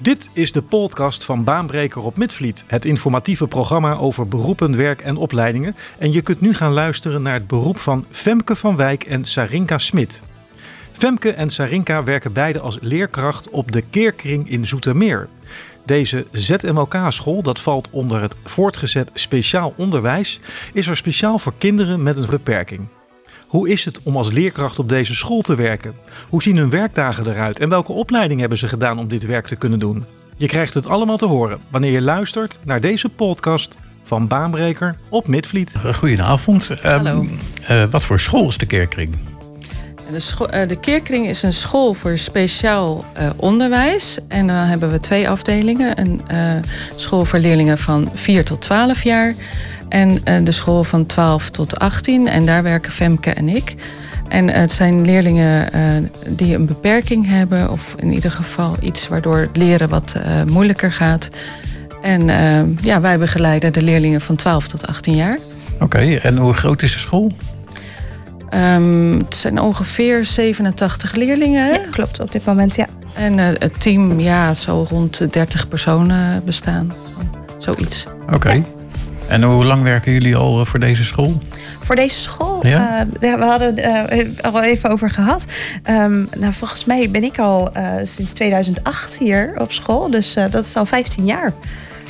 Dit is de podcast van Baanbreker op Midvliet, het informatieve programma over beroepen, werk en opleidingen. En je kunt nu gaan luisteren naar het beroep van Femke van Wijk en Sarinka Smit. Femke en Sarinka werken beide als leerkracht op de Keerkring in Zoetermeer. Deze ZMLK-school, dat valt onder het voortgezet speciaal onderwijs, is er speciaal voor kinderen met een beperking. Hoe is het om als leerkracht op deze school te werken? Hoe zien hun werkdagen eruit en welke opleiding hebben ze gedaan om dit werk te kunnen doen? Je krijgt het allemaal te horen wanneer je luistert naar deze podcast van Baanbreker op Midvliet. Goedenavond. Hallo. Um, wat voor school is de Keerkring? De, school, uh, de Keerkring is een school voor speciaal uh, onderwijs. En dan hebben we twee afdelingen. Een uh, school voor leerlingen van 4 tot 12 jaar. En de school van 12 tot 18. En daar werken Femke en ik. En het zijn leerlingen die een beperking hebben. Of in ieder geval iets waardoor het leren wat moeilijker gaat. En ja, wij begeleiden de leerlingen van 12 tot 18 jaar. Oké, okay, en hoe groot is de school? Um, het zijn ongeveer 87 leerlingen. Ja, klopt, op dit moment, ja. En uh, het team, ja, zo rond 30 personen bestaan. Zoiets. Oké. Okay. Ja. En hoe lang werken jullie al voor deze school? Voor deze school? Ja? Uh, we hadden het uh, al even over gehad. Um, nou, volgens mij ben ik al sinds 2008 hier op school. Dus dat is al 15 jaar.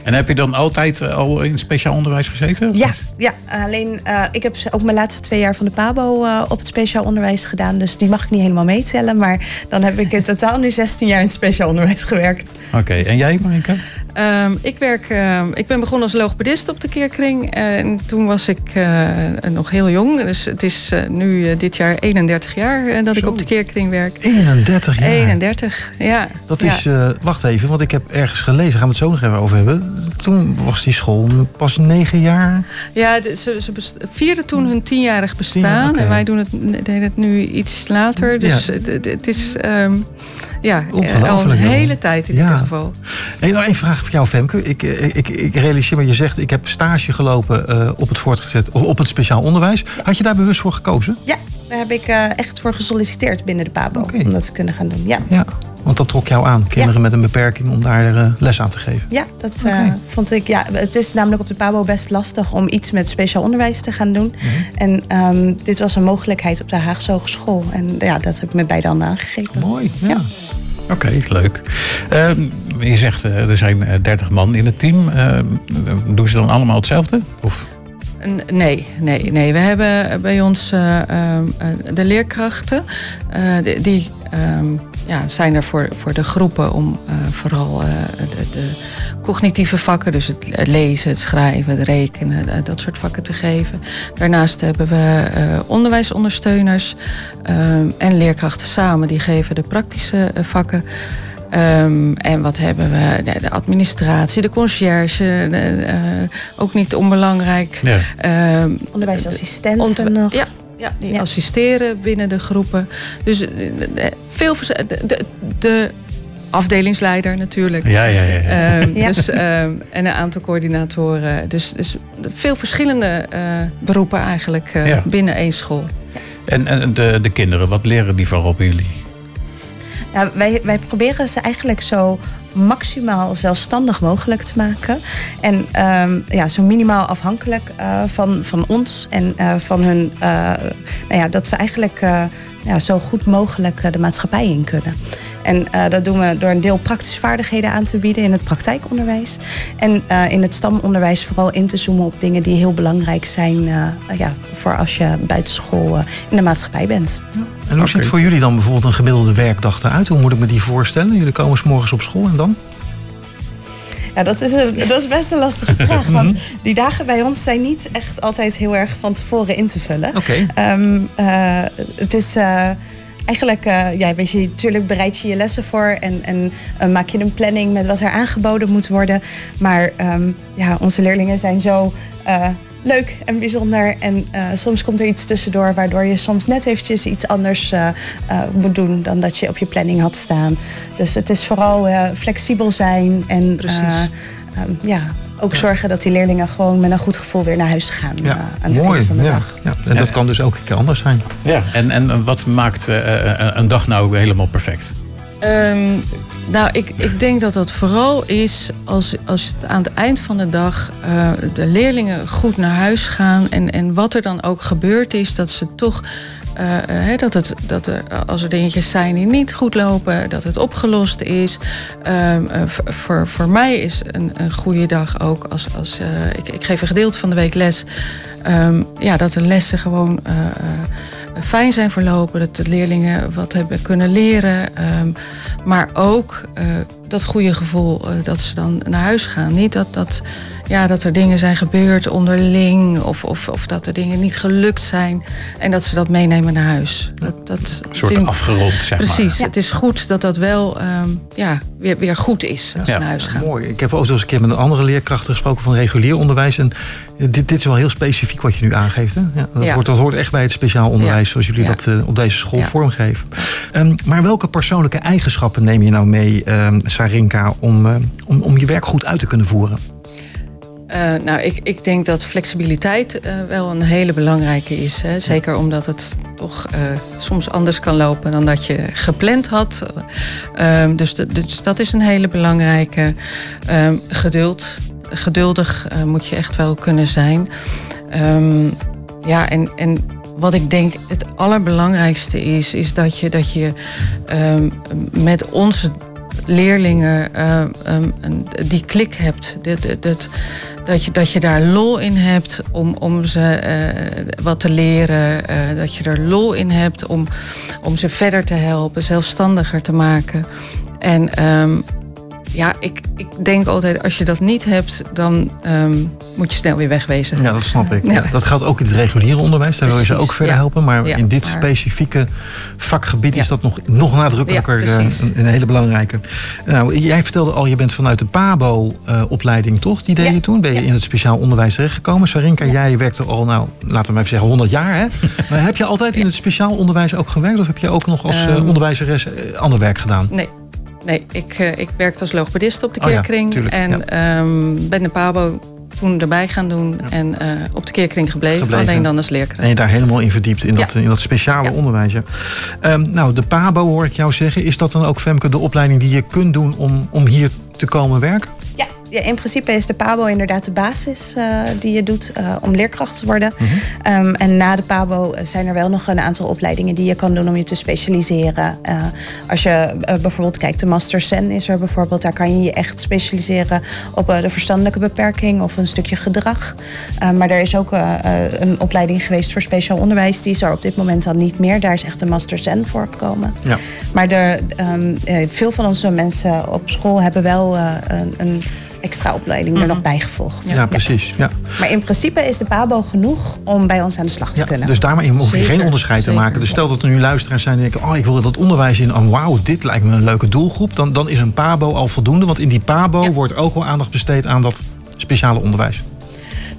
En heb je dan altijd al in speciaal onderwijs gezeten? Ja, ja, alleen uh, ik heb ook mijn laatste twee jaar van de PABO uh, op het speciaal onderwijs gedaan. Dus die mag ik niet helemaal meetellen. Maar dan heb ik in totaal nu 16 jaar in het speciaal onderwijs gewerkt. Oké, okay. en jij Marinka? Um, ik, werk, uh, ik ben begonnen als logopedist op de Keerkring. En toen was ik nog heel jong. Dus het is nu dit jaar 31 jaar dat Zo. ik op de Keerkring werk. 31 jaar? 31, ja. Dat ja. is, wacht even, want ik heb ergens gelezen, gaan we het zo nog even over hebben. Toen was die school pas 9 jaar. Ja, ze, ze vierden toen hun tienjarig bestaan. Okay. En wij doen het, deden het nu iets later. Dus ja. het, het, is um, ja, al een hele tijd in ja. ieder geval. Hey, nou, één vraag voor jou, Femke. Ik, ik, ik realiseer me, je zegt, ik heb stage gelopen uh, op het voortgezet, op het speciaal onderwijs. Had je daar bewust voor gekozen? Ja, daar heb ik uh, echt voor gesolliciteerd binnen de PABO. Okay. Om dat te kunnen gaan doen, ja. ja. Want dat trok jou aan, kinderen ja. met een beperking, om daar uh, les aan te geven. Ja, dat okay. uh, vond ik. Ja, het is namelijk op de PABO best lastig om iets met speciaal onderwijs te gaan doen. -hmm. En um, dit was een mogelijkheid op de Haagse Hogeschool. En ja, dat heb ik me bij dan aangegeven. Mooi, ja. ja. Oké, leuk. Uh, je zegt uh, er zijn 30 man in het team. doen ze dan allemaal hetzelfde? Of? Nee, nee, nee. We hebben bij ons uh, uh, de leerkrachten. Uh, die, um, ja, zijn er voor, voor de groepen om vooral de, de, cognitieve vakken, dus het lezen, het schrijven, het rekenen, dat soort vakken te geven. Daarnaast hebben we onderwijsondersteuners en leerkrachten samen, die geven de praktische vakken. Um, en wat hebben we? De, de administratie, de conciërge, de, uh, ook niet onbelangrijk. Ja. Um, Onderwijsassistenten ont nog. Ja, ja die ja. assisteren binnen de groepen. Dus veel de, de afdelingsleider natuurlijk. Ja, ja, ja. Um, ja. Dus, en een aantal coördinatoren. Dus, dus veel verschillende uh, beroepen eigenlijk uh, ja. binnen één school. En, en de, de kinderen, wat leren die van op jullie? Wij, wij proberen ze eigenlijk zo maximaal zelfstandig mogelijk te maken. En um, ja, zo minimaal afhankelijk uh, van, van ons en uh, van hun. Uh, nou ja, dat ze eigenlijk ja, zo goed mogelijk de maatschappij in kunnen. En dat doen we door een deel praktische vaardigheden aan te bieden in het praktijkonderwijs. En in het stamonderwijs vooral in te zoomen op dingen die heel belangrijk zijn ja, voor als je buitenschool in de maatschappij bent. Ja. En hoe okay. ziet voor jullie dan bijvoorbeeld een gemiddelde werkdag eruit? Hoe moet ik me die voorstellen? Jullie komen s morgens op school en dan? Ja, dat is, een, dat is best een lastige vraag. Want die dagen bij ons zijn niet echt altijd heel erg van tevoren in te vullen. Okay. Um, uh, het is. Uh, eigenlijk, uh, ja, weet je, natuurlijk bereid je je lessen voor en, en uh, maak je een planning met wat er aangeboden moet worden. Maar um, ja, onze leerlingen zijn zo uh, leuk en bijzonder. En soms komt er iets tussendoor waardoor je soms net eventjes iets anders moet doen dan dat je op je planning had staan. Dus het is vooral flexibel zijn en um, ja, ook ja. zorgen dat die leerlingen gewoon met een goed gevoel weer naar huis gaan ja, aan het mooi, eind van de ja. dag. Ja. En dat kan dus elke keer anders zijn. Ja, en, en wat maakt een dag nou helemaal perfect? Ehm, nou, ik, ik denk dat dat vooral is als, als het aan het eind van de dag uh, de leerlingen goed naar huis gaan. En, en wat er dan ook gebeurd is, dat ze toch. Uh, dat, het, dat er, als er dingetjes zijn die niet goed lopen, dat het opgelost is. Uh, voor, voor mij is een, een goede dag ook als, als ik, ik geef een gedeelte van de week les. Um, ja, dat de lessen gewoon fijn zijn verlopen. Dat de leerlingen wat hebben kunnen leren. Um, maar ook dat goede gevoel uh, dat ze dan naar huis gaan. Niet dat, dat, ja, dat er dingen zijn gebeurd onderling. Of, of, of dat er dingen niet gelukt zijn. En dat ze dat meenemen naar huis. Dat, dat een soort afgerond, zeg Precies. maar. Precies. Het is goed dat dat wel um, ja, weer, weer goed is als ja. ze naar huis gaan. Mooi. Ik heb ook eens een keer met een andere leerkrachten gesproken van regulier onderwijs. En dit, dit is wel heel specifiek wat je nu aangeeft. Hè? Ja, dat, ja. Hoort, dat hoort echt bij het speciaal onderwijs ja. zoals jullie dat uh, op deze school vormgeven. Um, maar welke persoonlijke eigenschappen neem je nou mee, um, Sarinka, om, uh, om, om je werk goed uit te kunnen voeren? Uh, nou, ik, ik denk dat flexibiliteit uh, wel een hele belangrijke is. Hè? Zeker omdat het toch soms anders kan lopen dan dat je gepland had. Uh, dus, de, dus, dat is een hele belangrijke. Geduld. Geduldig moet je echt wel kunnen zijn. Ja, en, en wat ik denk het allerbelangrijkste is, is dat je, dat je um, met onze leerlingen uh, um, die klik hebt. Dat, dat, je, dat je daar lol in hebt om, om ze uh, wat te leren. Uh, dat je er lol in hebt om, om ze verder te helpen, zelfstandiger te maken. En ja, ik, ik denk altijd, als je dat niet hebt, dan moet je snel weer wegwezen. Ja, dat snap ik. Ja. Dat geldt ook in het reguliere onderwijs. Daar wil je ze ook verder ja. helpen. Maar in dit specifieke vakgebied is dat nog, nog nadrukkelijker uh, een, een, hele belangrijke. Nou, jij vertelde al, je bent vanuit de PABO-opleiding, toch? Die deed je toen. Ben je in het speciaal onderwijs terechtgekomen. Sarinka, jij werkte al, nou, laten we even zeggen, 100 jaar. Hè? maar heb je altijd in het speciaal onderwijs ook gewerkt? Of heb je ook nog als uh, onderwijzeres ander werk gedaan? Nee, Nee, ik, ik werkte als logopedist op de keerkring. Oh ja, en ja. um, ben de PABO toen erbij gaan doen. Ja. En uh, op de keerkring gebleven, gebleven, alleen dan als leerkracht. En je daar helemaal in verdiept, in, dat, in dat speciale onderwijs. Um, nou, de PABO hoor ik jou zeggen. Is dat dan ook, Femke, de opleiding die je kunt doen om, om hier te komen werken? Ja, ja, in principe is de PABO inderdaad de basis uh, die je doet uh, om leerkracht te worden. Mm -hmm. um, en na de PABO zijn er wel nog een aantal opleidingen die je kan doen om je te specialiseren. Uh, als je bijvoorbeeld kijkt, de Master Sen is er bijvoorbeeld. Daar kan je je echt specialiseren op de verstandelijke beperking of een stukje gedrag. maar er is ook een opleiding geweest voor speciaal onderwijs. Die is er op dit moment al niet meer. Daar is echt een Master Sen voor gekomen. Ja. Maar er, um, veel van onze mensen op school hebben wel een, een extra opleiding er mm -hmm. nog bijgevolgd. Ja, ja, precies. Ja. Maar in principe is de PABO genoeg om bij ons aan de slag te ja, kunnen. Dus daarmee hoef je geen onderscheid Zeker. te maken. Dus stel dat er nu luisteraars zijn die denken... oh, ik wil dat onderwijs in. Oh, wauw, dit lijkt me een leuke doelgroep. Dan, dan is een PABO al voldoende. Want in die PABO ja. wordt ook wel aandacht besteed aan dat speciale onderwijs.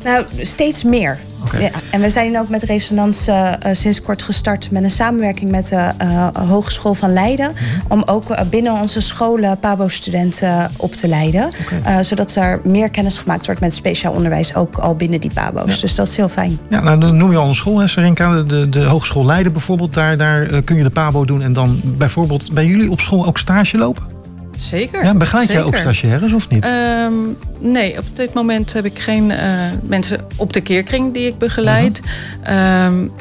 Nou, steeds meer. Okay. Ja, en we zijn ook met Resonans uh, uh, sinds kort gestart met een samenwerking met de uh, Hogeschool van Leiden. Mm -hmm. Om ook binnen onze scholen PABO-studenten op te leiden. Okay. zodat er meer kennis gemaakt wordt met speciaal onderwijs, ook al binnen die PABO's. Ja. Dus dat is heel fijn. Ja, nou dan noem je al een school, hè, Serenka. De, de, de Hogeschool Leiden bijvoorbeeld, daar, daar kun je de PABO doen. En dan bijvoorbeeld bij jullie op school ook stage lopen? Zeker. Ja, begeleid zeker. jij ook stagiaires of niet? Um, nee, op dit moment heb ik geen uh, mensen op de keerkring die ik begeleid. Uh -huh. um,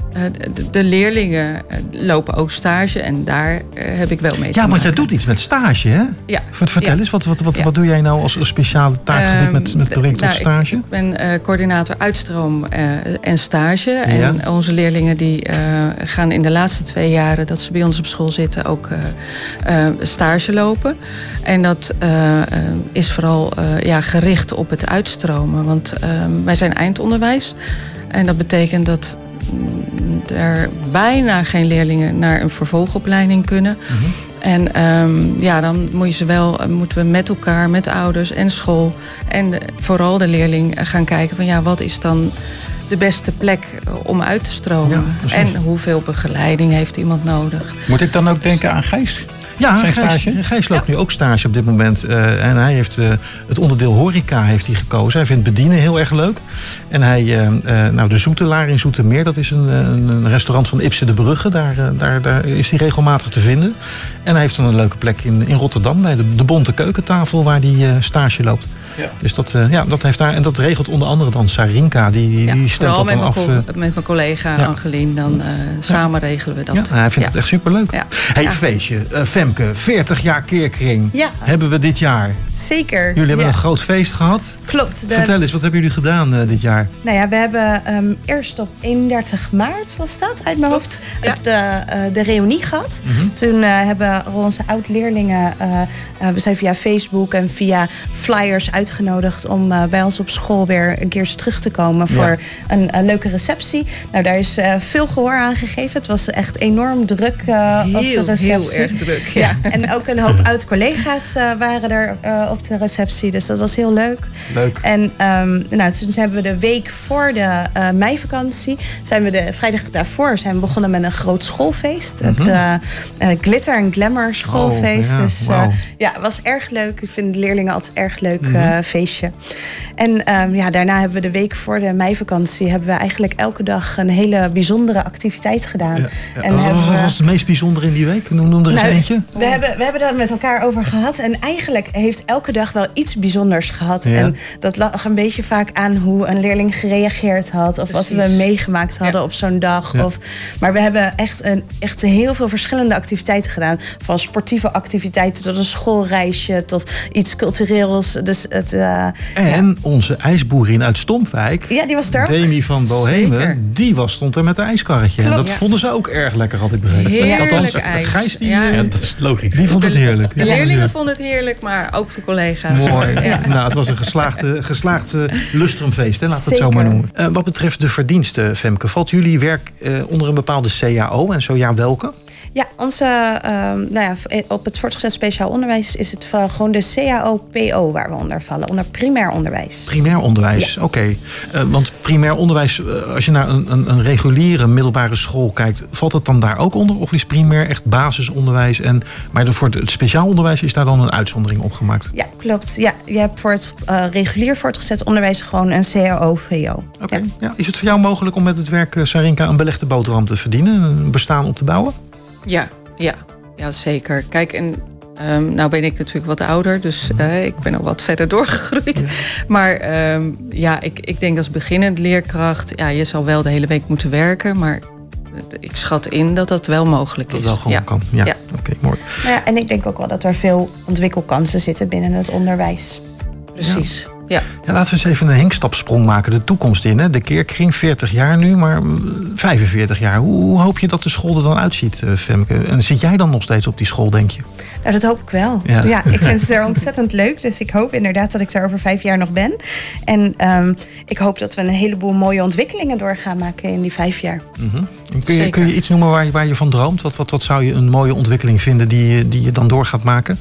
de, de, leerlingen lopen ook stage en daar heb ik wel mee te Ja, want jij doet iets met stage, hè? Ja. Vertel ja. eens, wat, wat, wat, ja. wat doe jij nou als speciale taakgebied um, met, met betrekking tot nou, stage? Ik, ik ben uh, coördinator uitstroom en stage. Ja. En onze leerlingen die gaan in de laatste twee jaren dat ze bij ons op school zitten ook stage lopen. En dat is vooral ja, gericht op het uitstromen. Want uh, wij zijn eindonderwijs. En dat betekent dat er bijna geen leerlingen naar een vervolgopleiding kunnen. Mhm. Mm -hmm. En um, ja, dan moet je ze wel, moeten we met elkaar, met ouders en school en de, vooral de leerling gaan kijken van ja, wat is dan de beste plek om uit te stromen? Ja, en hoeveel begeleiding heeft iemand nodig? Moet ik dan ook denken aan Gijs? Ja, zijn Gijs, stage? Gijs loopt nu ook stage op dit moment. eh, en hij heeft eh, het onderdeel horeca heeft hij gekozen. Hij vindt bedienen heel erg leuk. En hij, eh, eh, nou de Zoetelaar in Zoetermeer, dat is een, een, een restaurant van Ipse de Brugge. Daar, daar, daar is hij regelmatig te vinden. En hij heeft dan een leuke plek in, in Rotterdam bij de, de Bonte Keukentafel waar hij eh, stage loopt. Ja. Dus dat, eh, ja, dat heeft daar, en dat regelt onder andere dan Sarinka. Die, die, Ja, die stemt dat met dan mijn, af. met mijn collega ja. Angelien, dan eh, samen regelen we dat. ja, hij vindt Ja. het echt superleuk. Ja. Hey, Ja. feestje. Eh, Femke, 40 jaar keerkring Ja, hebben we dit jaar. zeker. Jullie hebben Ja, een groot feest gehad. Klopt. De, Vertel eens, wat hebben jullie gedaan eh, dit jaar? Nou ja, we hebben ehm, eerst op 31 maart, was dat uit mijn hoofd, ja. op de, eh, de reunie gehad. Mhm. Toen eh, hebben onze oud-leerlingen, eh, eh, we zijn via Facebook en via flyers uitgenodigd om eh, bij ons op school weer een keertje terug te komen voor een, leuke receptie. Nou, daar is eh, veel gehoor aan gegeven. Het was echt enorm druk eh, op de Heel, receptie. heel erg druk. Ja. En ook een hoop oud-collega's eh, waren er eh, op de receptie. Dus dat was heel leuk. Leuk. En ehm, nou, toen hebben we de week voor de eh, meivakantie, zijn we de vrijdag daarvoor zijn we begonnen met een groot schoolfeest. Het eh, Glitter en Glamour schoolfeest. Oh, ja, dus ja, het was erg leuk. Ik vind de leerlingen altijd een erg leuk eh, feestje. En ehm, ja, daarna hebben we de week voor de meivakantie hebben we eigenlijk elke dag een hele bijzondere activiteit gedaan. Ja, ja. En Wat, was, we- was het meest bijzondere in die week? Noem, noem er eens nou, eentje. We hebben, we hebben daar met elkaar over gehad. En eigenlijk heeft elke dag wel iets bijzonders gehad. Ja. En dat lag een beetje vaak aan hoe een leerling gereageerd had. Of wat we meegemaakt hadden Ja. op zo'n dag. Ja. Of, maar we hebben echt, een, echt heel veel verschillende activiteiten gedaan. Van sportieve activiteiten tot een schoolreisje. Tot iets cultureels. Dus het, eh, En onze ijsboerin uit Stompwijk, ja, die was er ook. Demi van Bohemen, Zeker. die was, stond er met een ijskarretje. En dat vonden ze ook erg lekker, had ik begrepen. Heerlijk Althans, ijs. Gijs die, Ja. Is logisch. die vond het heerlijk. De leerlingen vonden het heerlijk, maar ook de collega's. Mooi. Ja. Nou, het was een geslaagde, geslaagd lustrumfeest, hè, laten we het zo maar noemen. Eh, wat betreft de verdiensten, Femke, valt jullie werk eh, onder een bepaalde CAO? En zo ja, welke? Ja, onze, ehm, nou ja, op het voortgezet speciaal onderwijs is het gewoon de CAO-PO waar we onder vallen. Onder primair onderwijs. Primair onderwijs, oké. Eh, want primair onderwijs, als je naar een, een, een reguliere middelbare school kijkt, valt het dan daar ook onder? Of is primair echt basisonderwijs? En, maar voor het speciaal onderwijs is daar dan een uitzondering op gemaakt? Ja, klopt. Ja, je hebt voor het eh, regulier voortgezet onderwijs gewoon een CAO-VO. Oké. Ja. Ja. Is het voor jou mogelijk om met het werk eh, Sarinka een belegde boterham te verdienen? Een bestaan op te bouwen? Ja, ja, ja, zeker. Kijk, en ehm, nou ben ik natuurlijk wat ouder, dus eh, ik ben al wat verder doorgegroeid. Maar ehm, ja, ik, ik denk als beginnend leerkracht, ja, je zal wel de hele week moeten werken, maar ik schat in dat dat wel mogelijk Dat is. wel gewoon ja. kan. Ja, Ja. oké, mooi. Nou ja, en ik denk ook wel dat er veel ontwikkelkansen zitten binnen het onderwijs. Precies. Ja. Ja, laten we eens even een hinkstapsprong maken de toekomst in. Hè? De keerkring 40 jaar nu, maar mm, 45 jaar. Hoe, hoe hoop je dat de school er dan uitziet, eh, Femke? En zit jij dan nog steeds op die school, denk je? Nou, dat hoop ik wel. Ja. Ja. ik vind het er ontzettend leuk. Dus ik hoop inderdaad dat ik er over vijf jaar nog ben. En ehm, ik hoop dat we een heleboel mooie ontwikkelingen door gaan maken in die vijf jaar. Mhm. Kun, je, Zeker. kun je iets noemen waar je, waar je van droomt? Wat, wat, wat zou je een mooie ontwikkeling vinden die, je- die je dan door gaat maken?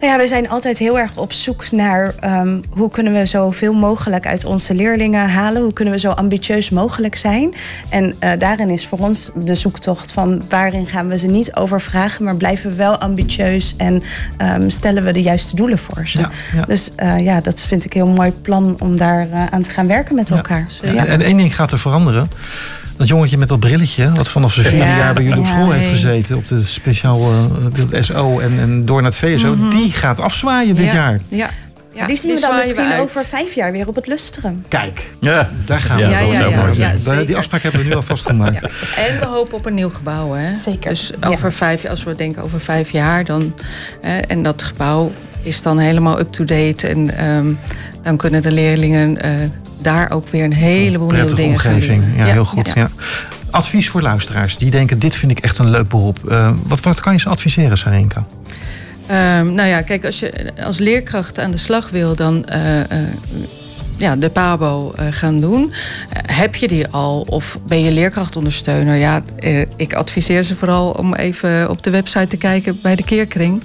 Nou ja, we zijn altijd heel erg op zoek naar ehm, hoe kunnen we zoveel mogelijk uit onze leerlingen halen. Hoe kunnen we zo ambitieus mogelijk zijn. En eh, daarin is voor ons de zoektocht van waarin gaan we ze niet overvragen, maar blijven we wel ambitieus en ehm, stellen we de juiste doelen voor ze. Ja, ja. Dus eh, ja, dat vind ik een heel mooi plan om daar eh, aan te gaan werken met Ja. elkaar. En, en één ding gaat er veranderen. Dat jongetje met dat brilletje, wat vanaf zijn vierde Ja, jaar bij jullie op ja, school heeft nee. gezeten, op de speciaal eh, het SO en, en door naar het VSO, die gaat afzwaaien dit ja. jaar. Ja. ja. die zien we dan misschien over vijf jaar weer op het lustrum. Kijk, Ja, daar gaan we. Ja, Ja, dat ja, zou ja, mooi ja, die afspraak hebben we nu al vastgemaakt. Ja. En we hopen op een nieuw gebouw. Hè? Zeker. Dus Ja. over vijf, als we denken over vijf jaar, dan, hè, en dat gebouw is dan helemaal up-to-date. En ehm, dan kunnen de leerlingen eh, daar ook weer een heleboel nieuwe dingen omgeving. Ja, heel goed. Ja. Advies voor luisteraars die denken: dit vind ik echt een leuk beroep. Eh, wat, wat kan je ze adviseren, Sarenka? Ehm, nou ja, kijk, als je als leerkracht aan de slag wil, dan eh, eh, ja, de PABO gaan doen. Heb je die al of ben je leerkrachtondersteuner? Ja, ik adviseer ze vooral om even op de website te kijken bij de Keerkring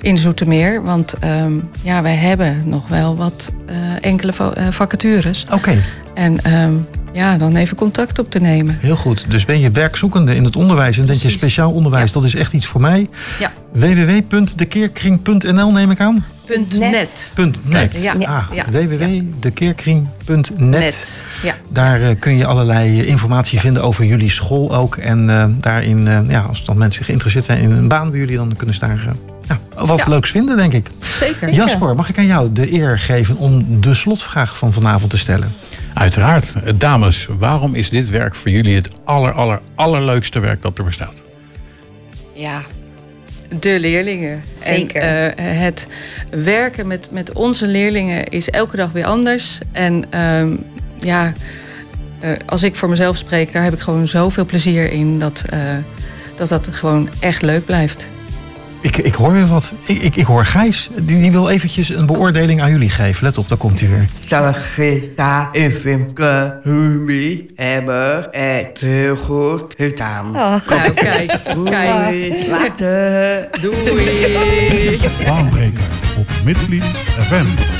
in Zoetermeer. Want ehm, ja, wij hebben nog wel wat eh, enkele eh, vacatures. Oké, En ehm, ja, dan even contact op te nemen. heel goed. Dus ben je werkzoekende in het onderwijs en denk je speciaal onderwijs, dat is echt iets voor mij. Ja. www.dekeerkring.nl neem ik aan? Punt net. .net. Ja, ah, ja. www.dekeerkring.net. Net. Ja. Daar eh, kun je allerlei informatie vinden over jullie school ook. En eh, daarin, eh, ja, als dan mensen geïnteresseerd zijn in een baan bij jullie, dan kunnen ze daar ja, wat Ja. leuks vinden, denk ik. Zeker. Jasper, mag ik aan jou de eer geven om de slotvraag van vanavond te stellen? Uiteraard. Dames, waarom is dit werk voor jullie het aller, aller, allerleukste werk dat er bestaat? Ja, de leerlingen. Zeker. En eh, het werken met, met onze leerlingen is elke dag weer anders. En ehm, ja, eh, als ik voor mezelf spreek, daar heb ik gewoon zoveel plezier in dat eh, dat, dat gewoon echt leuk blijft. Ik, ik hoor weer wat. Ik, ik, ik hoor Gijs. Die, die wil eventjes een beoordeling aan jullie geven. Let op, daar komt hij weer. Sargita en Femke Ruby hebben het heel goed gedaan. Nou, kijk, kijk. Doei, later. Doei. Baanbreker op Midvliet FM.